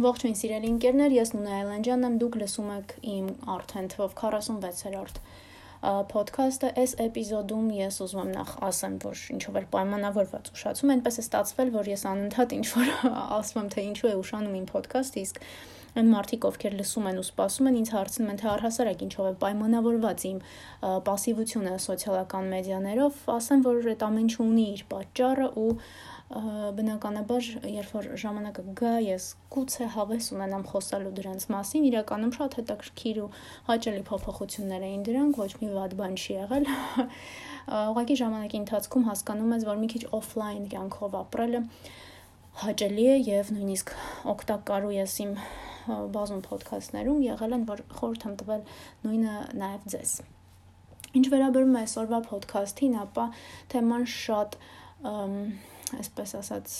Ողջույն սիրելի ընկերներ, ես Նունե Այլանդյանն եմ, դուք լսում եք իմ արդեն թվով 46-րդ podcast-ը։ Այս էպիզոդում ես ուզում եմ նախ ասեմ, որ ինչով էր պայմանավորված ուշացումը, այնպես է ստացվել, որ ես անընդհատ ինչ-որ ասում եմ, թե ինչու է ուշանում իմ podcast-ը, իսկ այն մարդիկ, ովքեր լսում են ու սպասում են, ինձ հարցնում են, թե առհասարակ ինչով է պայմանավորված իմ пассивությունը սոցիալական մեդիաներով, ասեմ, որ այդ ամենը ունի իր պատճառը ու բնականաբար երբ որ ժամանակը գա ես գուցե հավես ունենամ խոսալու դրանց մասին իրականում շատ հետաքրքիր ու հաճելի փոփոխություններ էին դրանք ոչ մի վատ բան չի եղել ուղղակի ժամանակի ընթացքում հասկանում ես որ մի քիչ օֆլայն կյանքով ապրելը հաճելի է եւ նույնիսկ օգտակար ու ես իմ բազում ոդքասթներում եղել են որ խորհուրդ եմ տվել նույնը նաեւ ձեզ Ինչ վերաբերում է այսօրվա ոդքասթին, ապա թեման շատ այսպես ասած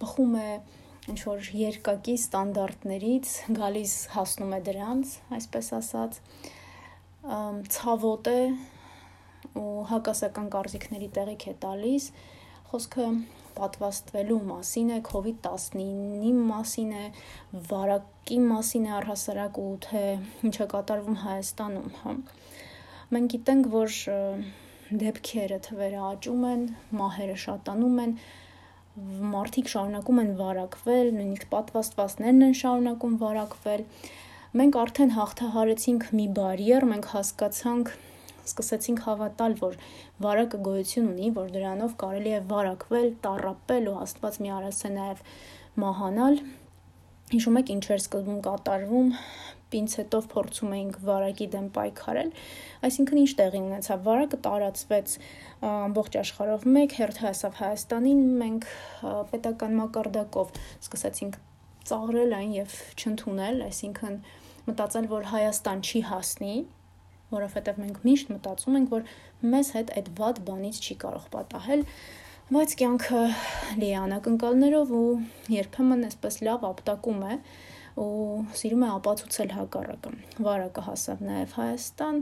բխում է ինչ որ երկակի ստանդարտներից, գալիս հասնում է դրանց, այսպես ասած, ցավոտ է ու հակասական կարծիքների տեղիք է տալիս։ Խոսքը պատվաստվելու մասին է, COVID-19-ի մասին է, վարակի մասին է առհասարակ ու թե ինչ է կատարվում Հայաստանում, հա։ Մենք գիտենք, որ դեպքերը թվերը աճում են, մահերը շատանում են, մարդիկ շարունակում են վարակվել, նույնիսկ պատվաստվածներն են շարունակում վարակվել։ Մենք արդեն հաղթահարեցինք մի բարիեր, մենք հասկացանք, սկսեցինք հավատալ, որ վարակը գոյություն ունի, որ դրանով կարելի է վարակվել, տառապել ու Աստված մի արած է նաև մահանալ։ Հիշում եք ինչ էր սկզբում կատարվում պինցետով փորձում էինք վարակի դեմ պայքարել, այսինքն ինչ տեղի ունեցավ, վարակը տարածվեց ամբողջ աշխարհով մեկ հերթ հասավ Հայաստանին, մենք պետական մակարդակով սկսեցինք ծաղրել այն եւ չընդունել, այսինքն մտածել, որ Հայաստան չի հասնի, որովհետեւ մենք միշտ մտածում ենք, որ մեզ հետ այդ վատ բանից չի կարող պատահել, բայց կյանքը լի անակնկալներով ու երբեմն այսպես լավ ապտակում է, ու սիրում է ապացուցել հակառակը։ Վարակը հասավ նաև Հայաստան,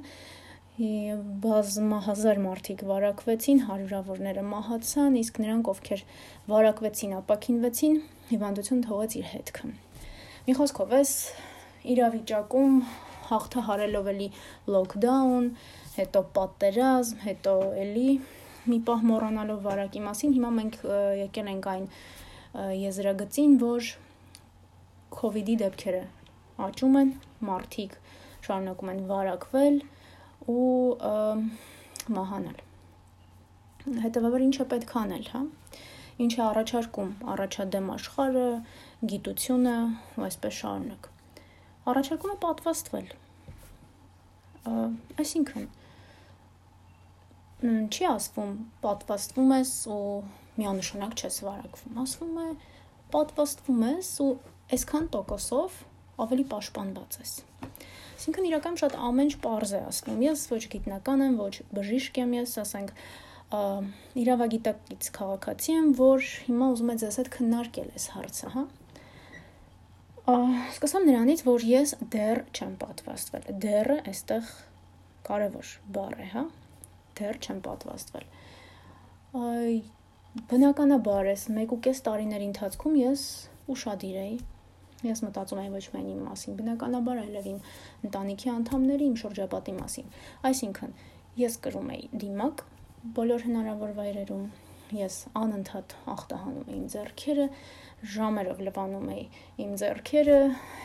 բազմահազար մարդիկ վարակվեցին, հարյուրավորները մահացան, իսկ նրանք, ովքեր վարակվեցին, ապակինվեցին, հիվանդություն թողեց իր հետքը։ Մի խոսքով, այս իրավիճակում հաղթահարելով էլի լոքդաուն, հետո պատերազմ, հետո էլի մի պահ մոռանալով վարակի մասին, հիմա մենք եկել ենք այն եզրագծին, որ COVID-ի դեպքերը աճում են, մարդիկ շարունակում են վարակվել ու մահանալ։ Հետևաբար ինչ է պետք անել, հա? Ինչ է առաջարկում առաջադեմ աշխարհը, գիտությունը ու այսպես շարունակ։ Առաջարկում է պատվաստվել։ Այսինքն չի ասվում պատվաստվում ես ու միանշանակ չես վարակվում։ Ասվում է պատվաստվում ես ու այսքան տոկոսով ավելի պաշտպանված ես։ Այսինքն իրական շատ ամեն ինչ པարզ է ասում։ Ես ոչ գիտնական եմ, ոչ բժիշկ եմ, ես ասենք իրավագիտակից քաղաքացի եմ, որ հիմա ուզում եմ ձեզ հետ քննարկել այս հարցը, հա։ Սկսեմ նրանից, որ ես դեռ չեմ պատվաստվել։ Դեռը այստեղ կարևոր բառ է, հա։ Դեռ չեմ պատվաստվել։ բնականաբար էս 1.5 տարիների ընթացքում ես ուշադիր էի Ես մտածում եմ ոչ միայն իմ մասին, բնականաբար այլև իմ ընտանիքի անդամների, իմ շրջապատի մասին։ Այսինքն, ես կրում էի դիմակ բոլոր հնարավոր վայրերում, ես անընդհատ ախտահանում էի իմ ձեռքերը, ժամերով լվանում էի իմ ձեռքերը,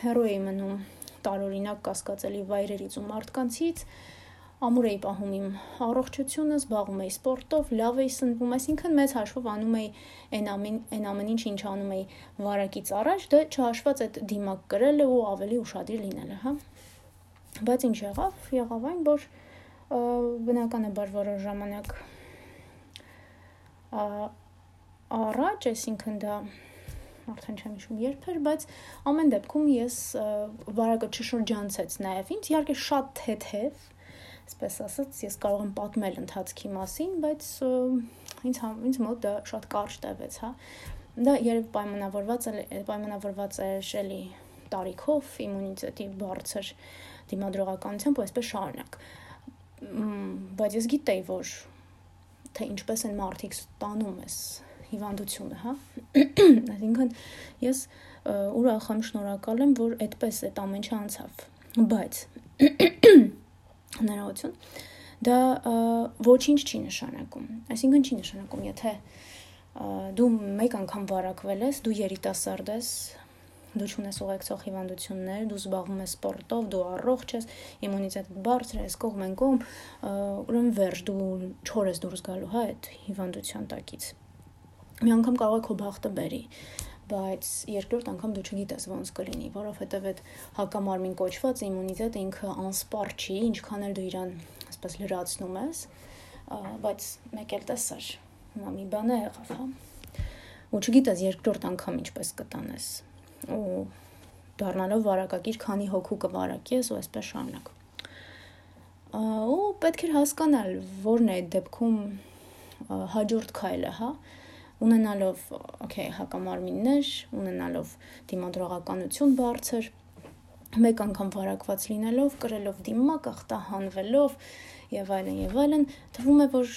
հեռու էի մնում տարօրինակ կասկածելի վայրերից ու մարդկանցից, ամուր էի պահում իմ առողջությունը, զբաղվում էի սպորտով, լավ էի սնվում, այսինքն մեծ հաշվով անում էի այն ամեն այն ամեն ինչ, ինչ անում էի վարակից առաջ, դա չհաշված այդ դիմակ կրելը ու ավելի ուշադիր լինելը, հա։ Բայց ինչ եղավ, եղավ այն, որ բնականաբար որոշ ժամանակ առաջ, այսինքն դա արդեն չեմ հիշում երբ էր, բայց ամեն դեպքում ես վարակը չշրջանցեց նաև ինձ, իհարկե շատ թեթև, այսպես ասած, ես կարող եմ պատմել ընթացքի մասին, բայց ինձ ինձ մոտ դա շատ կարճ տևեց, հա։ Դա երբ պայմանավորված է պայմանավորված է շելի տարիքով, իմունիտետի բարձր դիմադրողականությամբ ու այսպես շարունակ։ Բայց ես գիտեի, որ թե ինչպես են մարդիկ ստանում էս հիվանդությունը, հա։ Այսինքն ես ուրախ եմ, շնորհակալ եմ, որ այդպես այդ ամեն ինչը անցավ։ Բայց հնարավորություն դա ոչինչ չի նշանակում։ Այսինքն չի նշանակում, եթե դու մեկ անգամ վարակվել ես, դու երիտասարդ ես, դու ունես ուղեկցող հիվանդություններ, դու զբաղվում ես սպորտով, դու առողջ ես, իմունիտետը բարձր է, այս կողմ են կողմ, ուրեմն վերջ դու չոր ես դուրս գալու հա այդ հիվանդության տակից։ Մի անգամ կարող է քո բախտը բերի, բայց երկրորդ անգամ դու չգիտես ոնց կլինի, որովհետև այդ հակամարմին կոչված իմունիտետը ինքը անսպար չի, ինչքան էլ դու իրան ասես լրացնում ես, բայց մեկ էլ տեսար, հիմա մի բան է եղավ, հա։ Ու չգիտես երկրորդ անգամ ինչպես կտանես ու դառնալով վարակակիր քանի հոգու կվարակես ու այսպես շարունակ ու պետք էր հասկանալ որն է այդ դեպքում հաջորդ քայլը, հա, ունենալով, okay, հակամարմիններ, ունենալով դիմադրողականություն բարձր, մեկ անգամ վարակված լինելով, կրելով դիմակ, ախտահանվելով եւ այլն եւ այլն, թվում է, որ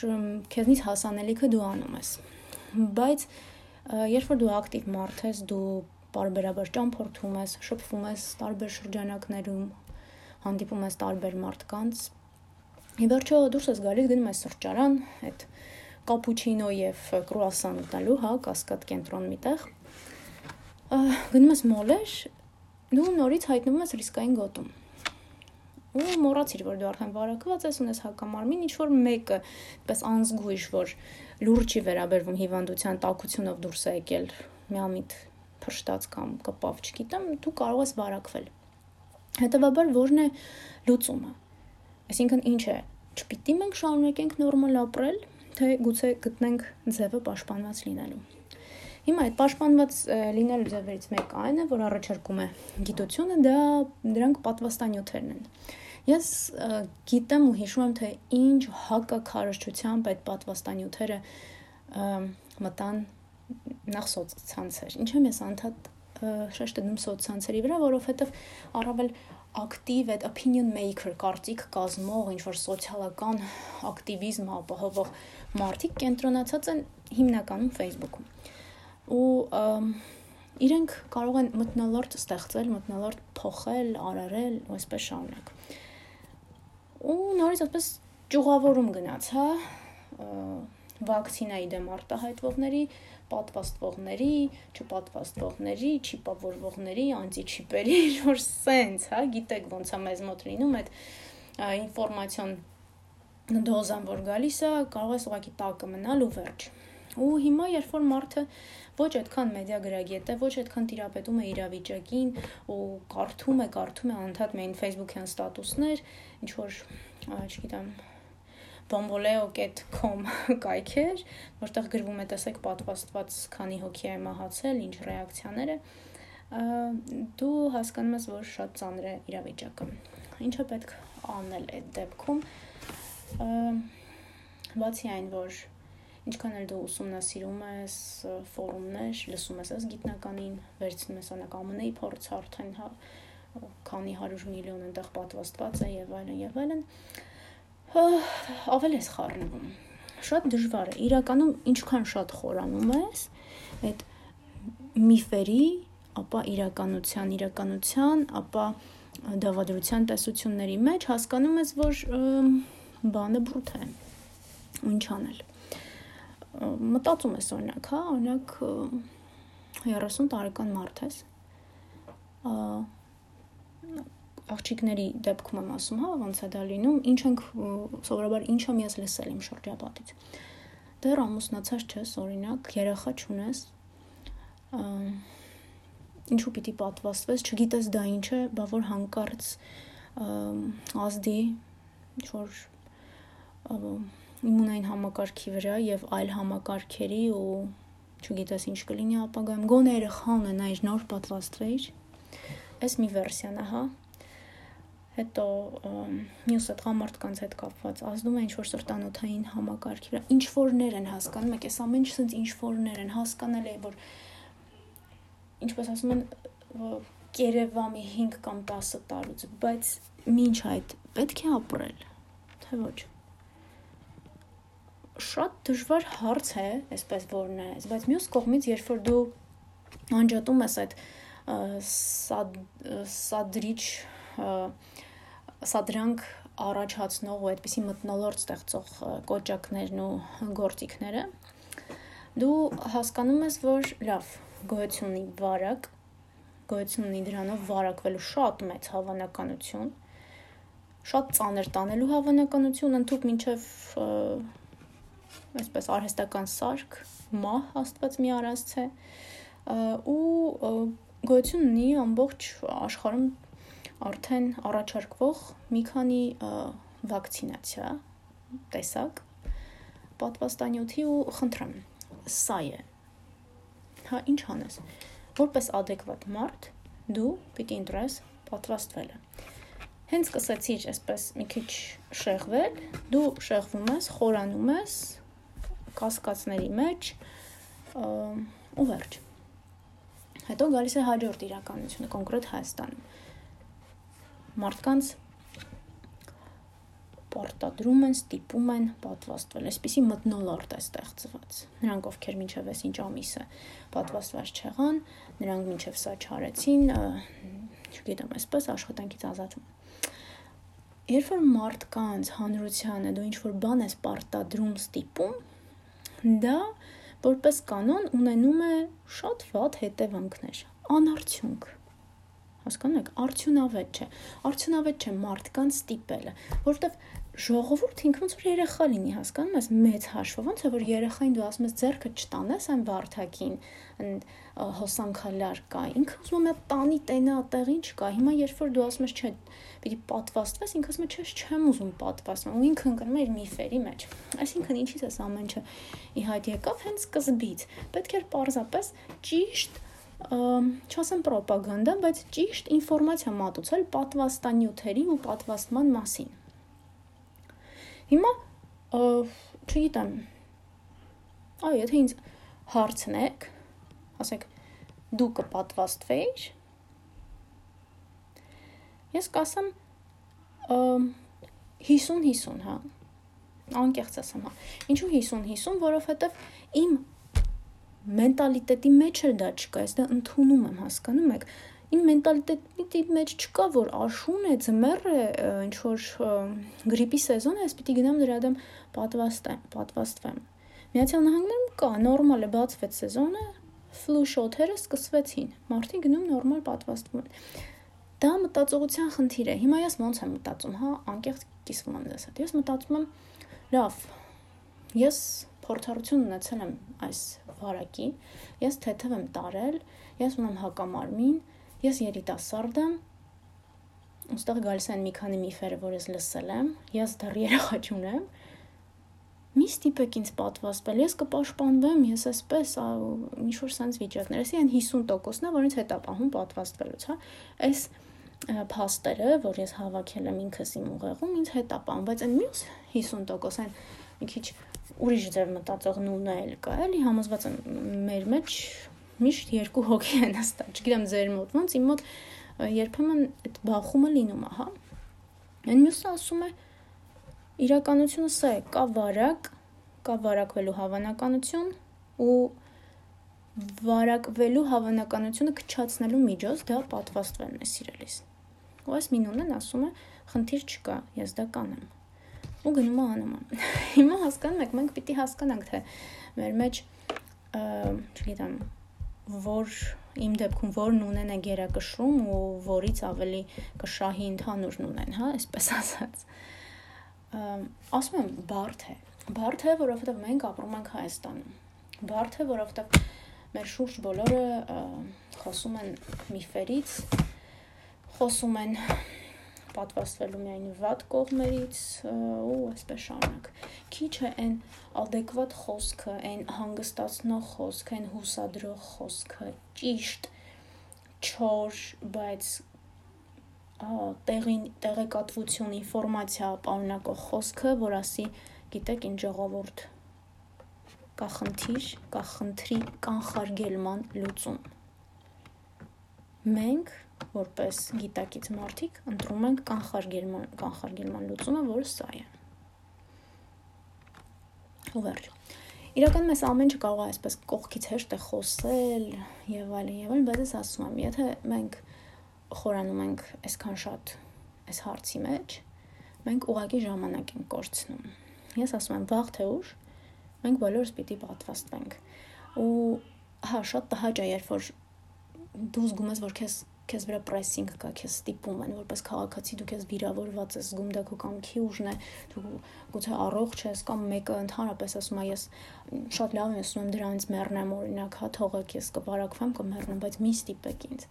քեզնից հասանելիքը դու անում ես։ Բայց երբ որ դու ակտիվ մարդ ես, դու բարբերաբար ճամփորդում ես, շփվում ես տարբեր շրջանակներում, հանդիպում ես տարբեր մարդկանց։ Ի վերջո դուրս ես գալիս գնում ես սրճարան, այդ կապուչինո եւ կրուասան ուտելու, հա, կասկադ կենտրոն միտեղ։ Գնում ես մոլեր, դու նորից հայտնվում ես ռիսկային գոտում ու մոռացիր որ դու արդեն վարակված ես ունես հակամարմին ինչ որ մեկը այդպես անզգույշ որ լուրջ վերաբերվում հիվանդության տակությունով դուրս է եկել միամիտ փշտած կամ կպավ, չգիտեմ, դու կարող ես վարակվել։ Հետևաբար ո՞րն է լուծումը։ Այսինքն ինչ է, չպիտի մենք շարունակենք նորմալ ապրել, թե գուցե գտնենք ձևը պաշտպանված լինելու։ Հիմա այդ պաշտպանված լինելու ձևերից մեկը այն է, որ առաջարկում է գիտությունը, դա դրանք պատվաստանյութերն են։ Ես գիտեմ ու հիշում եմ, թե ինչ հակակարճությամբ այդ պատվաստանյութերը մտան նախ սոցցանցեր։ Ինչ եմ ես անդադ շեշտ դնում սոցցանցերի վրա, որովհետև առավել ակտիվ այդ opinion maker կարծիք կազմող ինչ որ սոցիալական ակտիվիզմ ապահովող մարդիկ կենտրոնացած են հիմնականում Facebook-ում։ Ու իրենք կարող են մտնոլորտ ստեղծել, մտնոլորտ փոխել, արարել, այսպես շարունակ։ Ու նորից այսպես ճյուղավորում գնաց, հա, վակցինայի դեմ արտահայտվողների, պատվաստվողների, չպատվաստվողների, չիպավորվողների, անտիչիպերի, որ սենց, հա, գիտեք ոնց է մեզ մոտ լինում այդ ինֆորմացիոն դոզան, որ գալիս է, կարող ես ուղղակի տակը մնալ ու վերջ։ Ու հիմա երբ որ մարդը ոչ այդքան մեդիա գրագետ է, ոչ այդքան տիրապետում է իրավիճակին ու կարդում է, կարդում է անդադ մեն Facebook-յան ստատուսներ, ինչ որ, չգիտեմ, bomboleo.com կայքեր, որտեղ գրվում է, տեսեք, պատվաստված քանի հոգի է մահացել, ինչ ռեակցիաներ է, դու հասկանում ես, որ շատ ծանր է իրավիճակը։ Ինչը պետք անել այդ դեպքում, բացի այն, որ ինչքան էլ դու ուսումնասիրում ես ֆորումներ, լսում ես այս գիտնականին, վերցնում ես անակ ԱՄՆ-ի փորձ արդեն, հա, քանի 100 միլիոն այնտեղ պատվաստված է եւ այլն եւ այլն, այլ ավել ես խառնվում։ Շատ դժվար է։ Իրականում ինչքան շատ խորանում ես այդ միֆերի, ապա իրականության, իրականության, ապա դավադրության տեսությունների մեջ հասկանում ես, որ բանը բրութ է։ Ինչ անել։ Մտածում ես օրինակ, հա, օրինակ 30 տարեկան մարդ ես աղջիկների դեպքում եմ ասում, հա, ոնց է դա լինում, ինչ ենք սովորաբար ինչ եմ ես լսել իմ շրջապատից։ Դեռ ամուսնացած չես, օրինակ, երեխա չունես, ինչու պիտի պատվաստվես, չգիտես դա ինչ է, բա որ հանկարծ ազդի ինչ-որ իմունային համակարգի վրա եւ այլ համակարգերի ու չգիտես ինչ կլինի ապագայում գոնե երեխա ունենայր նոր պատվաստվեիր այս մի վերսիան է հա հետո մյուս այդ համարտկանց հետ կապված ազդում է ինչ որ սրտանոթային համակարգի վրա ինչ որներ են հասկանում եք այս ամեն ինչ ինչ որներ են հասկանալ է որ ինչպես ասում են կերևամի 5 կամ 10 տարուց բայց ինչ այդ պետք է ապրել թե ոչ շատ դժվար հարց է այսպես որն է բայց մյուս կողմից երբ որ դու անջատում ես այդ սադրիչ սադրանք առաջացնող ու այդպիսի մտնոլորտ ստեղծող կոճակներն ու գործիքները դու հասկանում ես որ լավ գոյություն ունի վարակ գոյություն ունի դրանով վարակվելու շատ մեծ հավանականություն շատ ծանր տանելու հավանականություն ընդཐུպ մինչև այսպես արհեստական սարք, մահ աստված մի արածցե ու գոյություն ունի ամբողջ աշխարհում արդեն առաջարկվող մի քանի վակցինացիա տեսակ պատվաստանյութի ու խնդրեմ սա է հա ինչ անես որպես adekvat մարդ դու պիտի ընտրես պատվաստվելը հենց սկսեցիր այսպես մի քիչ շեղվել, դու շեղվում ես, խորանում ես կասկածների մեջ ու վերջ։ Հետո գալիս է հաջորդ իրականությունը, կոնկրետ Հայաստանում։ Մարդկանց պարտադրում են, ստիպում են պատվաստվել։ Այսպիսի մտնոլորտ է ստեղծված։ Նրանք, ովքեր մինչև այս ինչ ամիսը պատվաստված չեղան, նրանք մինչև սա չարեցին, չգիտեմ, այսպես աշխատանքից ազատվում երբ որ մարդկանց հանրությանը դու ինչ որ բան ես պարտադրում ստիպում, դա որպես կանոն ունենում է շատ վատ հետևանքներ, անարդյունք։ Հասկանում եք, արդյունավետ չէ։ Արդյունավետ չէ մարդկանց ստիպելը, որովհետև ժողովուրդ ինքը ոնց որ երեխա լինի, հասկանում ես, մեծ հաշվով, ոնց է որ երեխային դու ասում ես ձեռքը չտանես այն վարդակին, հոսանքալար կա, ինքը ուզում է տանի տենա տեղին չկա։ Հիմա երբ որ դու ասում ես, չէ, պիտի պատվաստվես, ինքը ասում է, չէ, չեմ ուզում պատվաստվել, ու ինքը ընկնում է իր միֆերի մեջ։ Այսինքն ինչից է ամեն ինչը իհայտ եկավ հենց սկզբից։ Պետք էր պարզապես ճիշտ չասեմ ռոպագանդա, բայց ճիշտ ինֆորմացիա մատուցել պատվաստանյութերի ու պատվաստման մասին Հիմա չգիտեմ։ Այ եթե ինձ հարցնեք, ասեք դու կպատվաստվեիր, ես կասեմ 50-50, հա։ Անկեղծ ասեմ, հա։ Ինչու 50-50, որովհետև իմ մենտալիտետի մեջ էլ դա չկա, ես դա ընդունում եմ, հասկանում եք իմ մենտալիտետի մեջ չկա որ աշուն է, ձմեռ է, ինչ որ գրիպի սեզոն է, ես պիտի գնամ դրա դեմ պատվաստեմ, պատվաստվեմ։ Միացյալ Նահանգներում կա, նորմալ է, բացվեց սեզոնը, ֆլու շոթերը սկսվեցին։ Մարդիկ գնում նորմալ պատվաստվում են։ Դա մտածողության խնդիր է։ Հիմա ես ոնց եմ մտածում, հա, անկեղծ կիսվում եմ հետ։ Ես մտածում եմ, լավ, ես փորձառություն ունեցել եմ այս վարակի, ես թեթև եմ տարել, ես ունեմ հակամարմին, Ես երիտասարդ եմ, ուստեղ գալիս են մի քանի միֆերը, որ ես լսել եմ, ես դեռ երեխա չունեմ։ Մի ստիպեք ինձ պատվաստվել, ես կպաշտպանվեմ, ես այսպես ինչ որ sense վիճակներ, էսի այն 50%-ն է, որից հետա պահում պատվաստվելուց, հա։ Այս փաստերը, որ ես հավաքել եմ ինքս իմ ուղեղում, ինձ հետա պահում, բայց այն մյուս 50% այն մի քիչ ուրիշ ձև մտածող նույնը էլ կա, էլի համոզված եմ մեր մեջ միշտ երկու հոգի են հստակ։ Չգիտեմ ձեր մոտ ոնց, իմ մոտ երբեմն այդ բախումը լինում է, հա։ Այն մյուսը ասում է իրականությունը սա է, կա վարակ, կա վարակվելու հավանականություն ու վարակվելու հավանականությունը քչացնելու միջոց դա պատվաստվելն է սիրելիս։ Ու այս մինունն ասում է, խնդիր չկա, ես դա կանեմ։ Ու գնում է անում Հիմա հասկանում եք, մենք պիտի հասկանանք, թե մեր մեջ, չգիտեմ, որ իմ դեպքում որն ունեն է գերակշռում ու որից ավելի կշահի ընդհանուր ունեն, հա, այսպես ասած։ Ասում եմ բարդ է։ Բարդ է, որովհետև մենք ապրում ենք Հայաստանում։ Բարդ է, որովհետև մեր շուրջ բոլորը խոսում են միֆերից, խոսում են պատվաստվելու միայն վատ կողմերից ու այսպես շարունակ։ Քիչ է այն adekvat խոսքը, այն հանգստացնող խոսքը, այն հուսադրող խոսքը, ճիշտ, չոր, բայց տեղին տեղեկատվություն, ինֆորմացիա պարունակող խոսքը, որ ասի, գիտեք, ինչ ժողովուրդ կա խնդիր, կա խնդրի կանխարգելման լուծում։ Մենք որպես գիտակից մարդիկ ընտրում ենք կանխարգելման կանխարգելման լուծումը, որը սա է։ Ու վերջ։ իրականում այս ամեն ինչը կարող է այսպես կողքից հեշտ է խոսել եւ այլն եւ այլն, բայց ես ասում եմ, եթե մենք խորանում ենք այսքան շատ այս հարցի մեջ, մենք ուղակի ժամանակ ենք կորցնում։ Ես ասում եմ, վաղ թե ուշ մենք բոլորս պիտի պատվաստվենք։ Ու հա, շատ տհաճ է, երբ որ դու զգում ես, որ քեզ քեզ վրա պրեսինգ կա, քեզ ստիպում են, որպես քաղաքացի դու քեզ վիրավորված ես, զգում դա քո կամքի ուժն է, դու գուցե առողջ ես կամ մեկը ընդհանրապես ասում է ես շատ լավ եմ ասում դրանից մեռնեմ օրինակ, հա թողեք ես կվարակվեմ կմեռնեմ, բայց մի ստիպեք ինձ։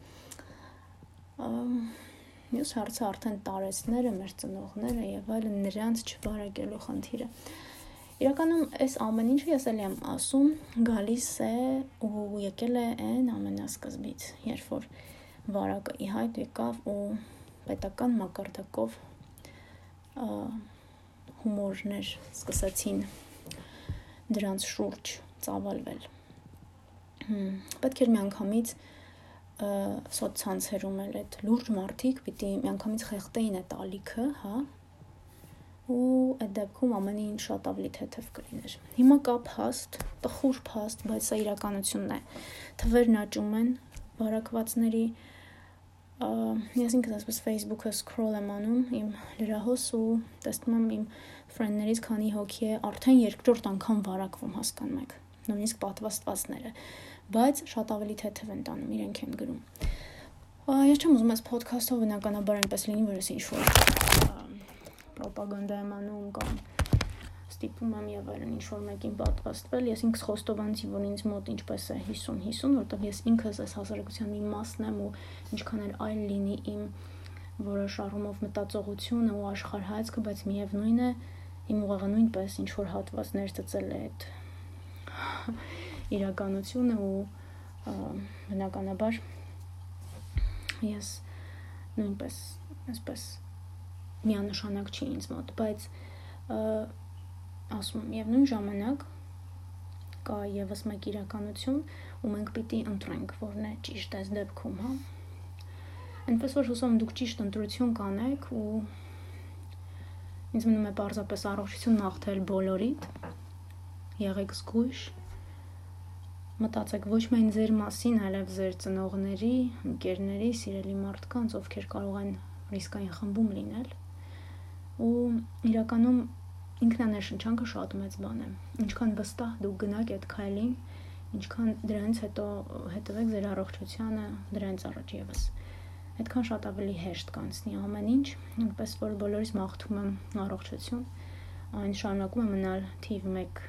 Մյուս հարցը արդեն տարեցները, մեր ծնողները եւ այլն նրանց չվարակելու խնդիրը։ Իրականում այս ամեն ինչը ես էլ եմ ասում, գալիս է ու եկել է այն ամենասկզբից, երբ որ վարակը ի հայտ եկավ ու պետական մակարդակով հումորներ սկսեցին դրանց շուրջ ծավալվել։ Պետք էր միանգամից սոցցանցերում էլ այդ լուրջ մարդիկ պիտի միանգամից խեղտեին այդ ալիքը, հա, ու այդ դեպքում ամեն ինչ շատ ավելի թեթև կլիներ։ Հիմա կա փաստ, տխուր փաստ, բայց սա իրականությունն է։ Թվերն աճում են, վարակվածների ես ինքս ասես Facebook-ը scroll եմ անում իմ լրահոս ու տեսնում եմ իմ friend-ներից քանի հոգի է արդեն երկրորդ անգամ վարակվում հասկանում եք նույնիսկ պատվաստվածները բայց շատ ավելի թեթև են տանում իրենք են գրում ես չեմ ուզում այս podcast-ով բնականաբար այնպես լինի որ ես ինչ որ ռոպագանդա եմ անում կամ ստիպում եմ եւ այլն ինչ որ մեկին պատվաստվել, ես ինքս խոստովանեցի, որ ինձ մոտ ինչպես է 50-50, որտեղ ես ինքս այս հասարակության մի մասն եմ ու ինչքան էլ այլ լինի իմ որոշ առումով մտածողությունը ու աշխարհայացքը, բայց միևնույն է իմ ուղեղը նույնպես ինչ որ հատվածներ ծծել է այդ իրականությունը ու բնականաբար ես նույնպես այսպես միանշանակ չի ինձ մոտ, բայց ասում եմ, եւ նույն ժամանակ կա եւս մեկ իրականություն, ու մենք պիտի ընտրենք, որն է ճիշտ այս դեպքում, հա։ Այնպես որ հուսով եմ դուք ճիշտ ընտրություն կանեք ու ինձ մնում է պարզապես առողջություն նախթել բոլորիդ։ Եղեք զգույշ։ Մտածեք ոչ միայն ձեր մասին, այլև ձեր ծնողների, ընկերների, սիրելի մարդկանց, ովքեր կարող են ռիսկային խմբում լինել։ Ու իրականում ինքնաներշնչանքը շատ մեծ բան է։ Ինչքան վստահ դուք գնաք այդ քայլին, ինչքան դրանից հետո հետևեք ձեր առողջությանը, դրանից առաջ եւս այդքան շատ ավելի հեշտ կանցնի ամեն ինչ, այնպես որ բոլորիս մաղթում եմ առողջություն, այն շարունակում է մնալ թիվ 1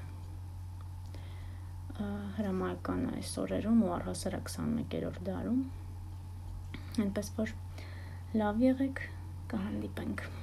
հրամայական այս օրերում ու առհասարակ 21-րդ դարում։ Այնպես որ լավ եղեք, կհանդիպենք։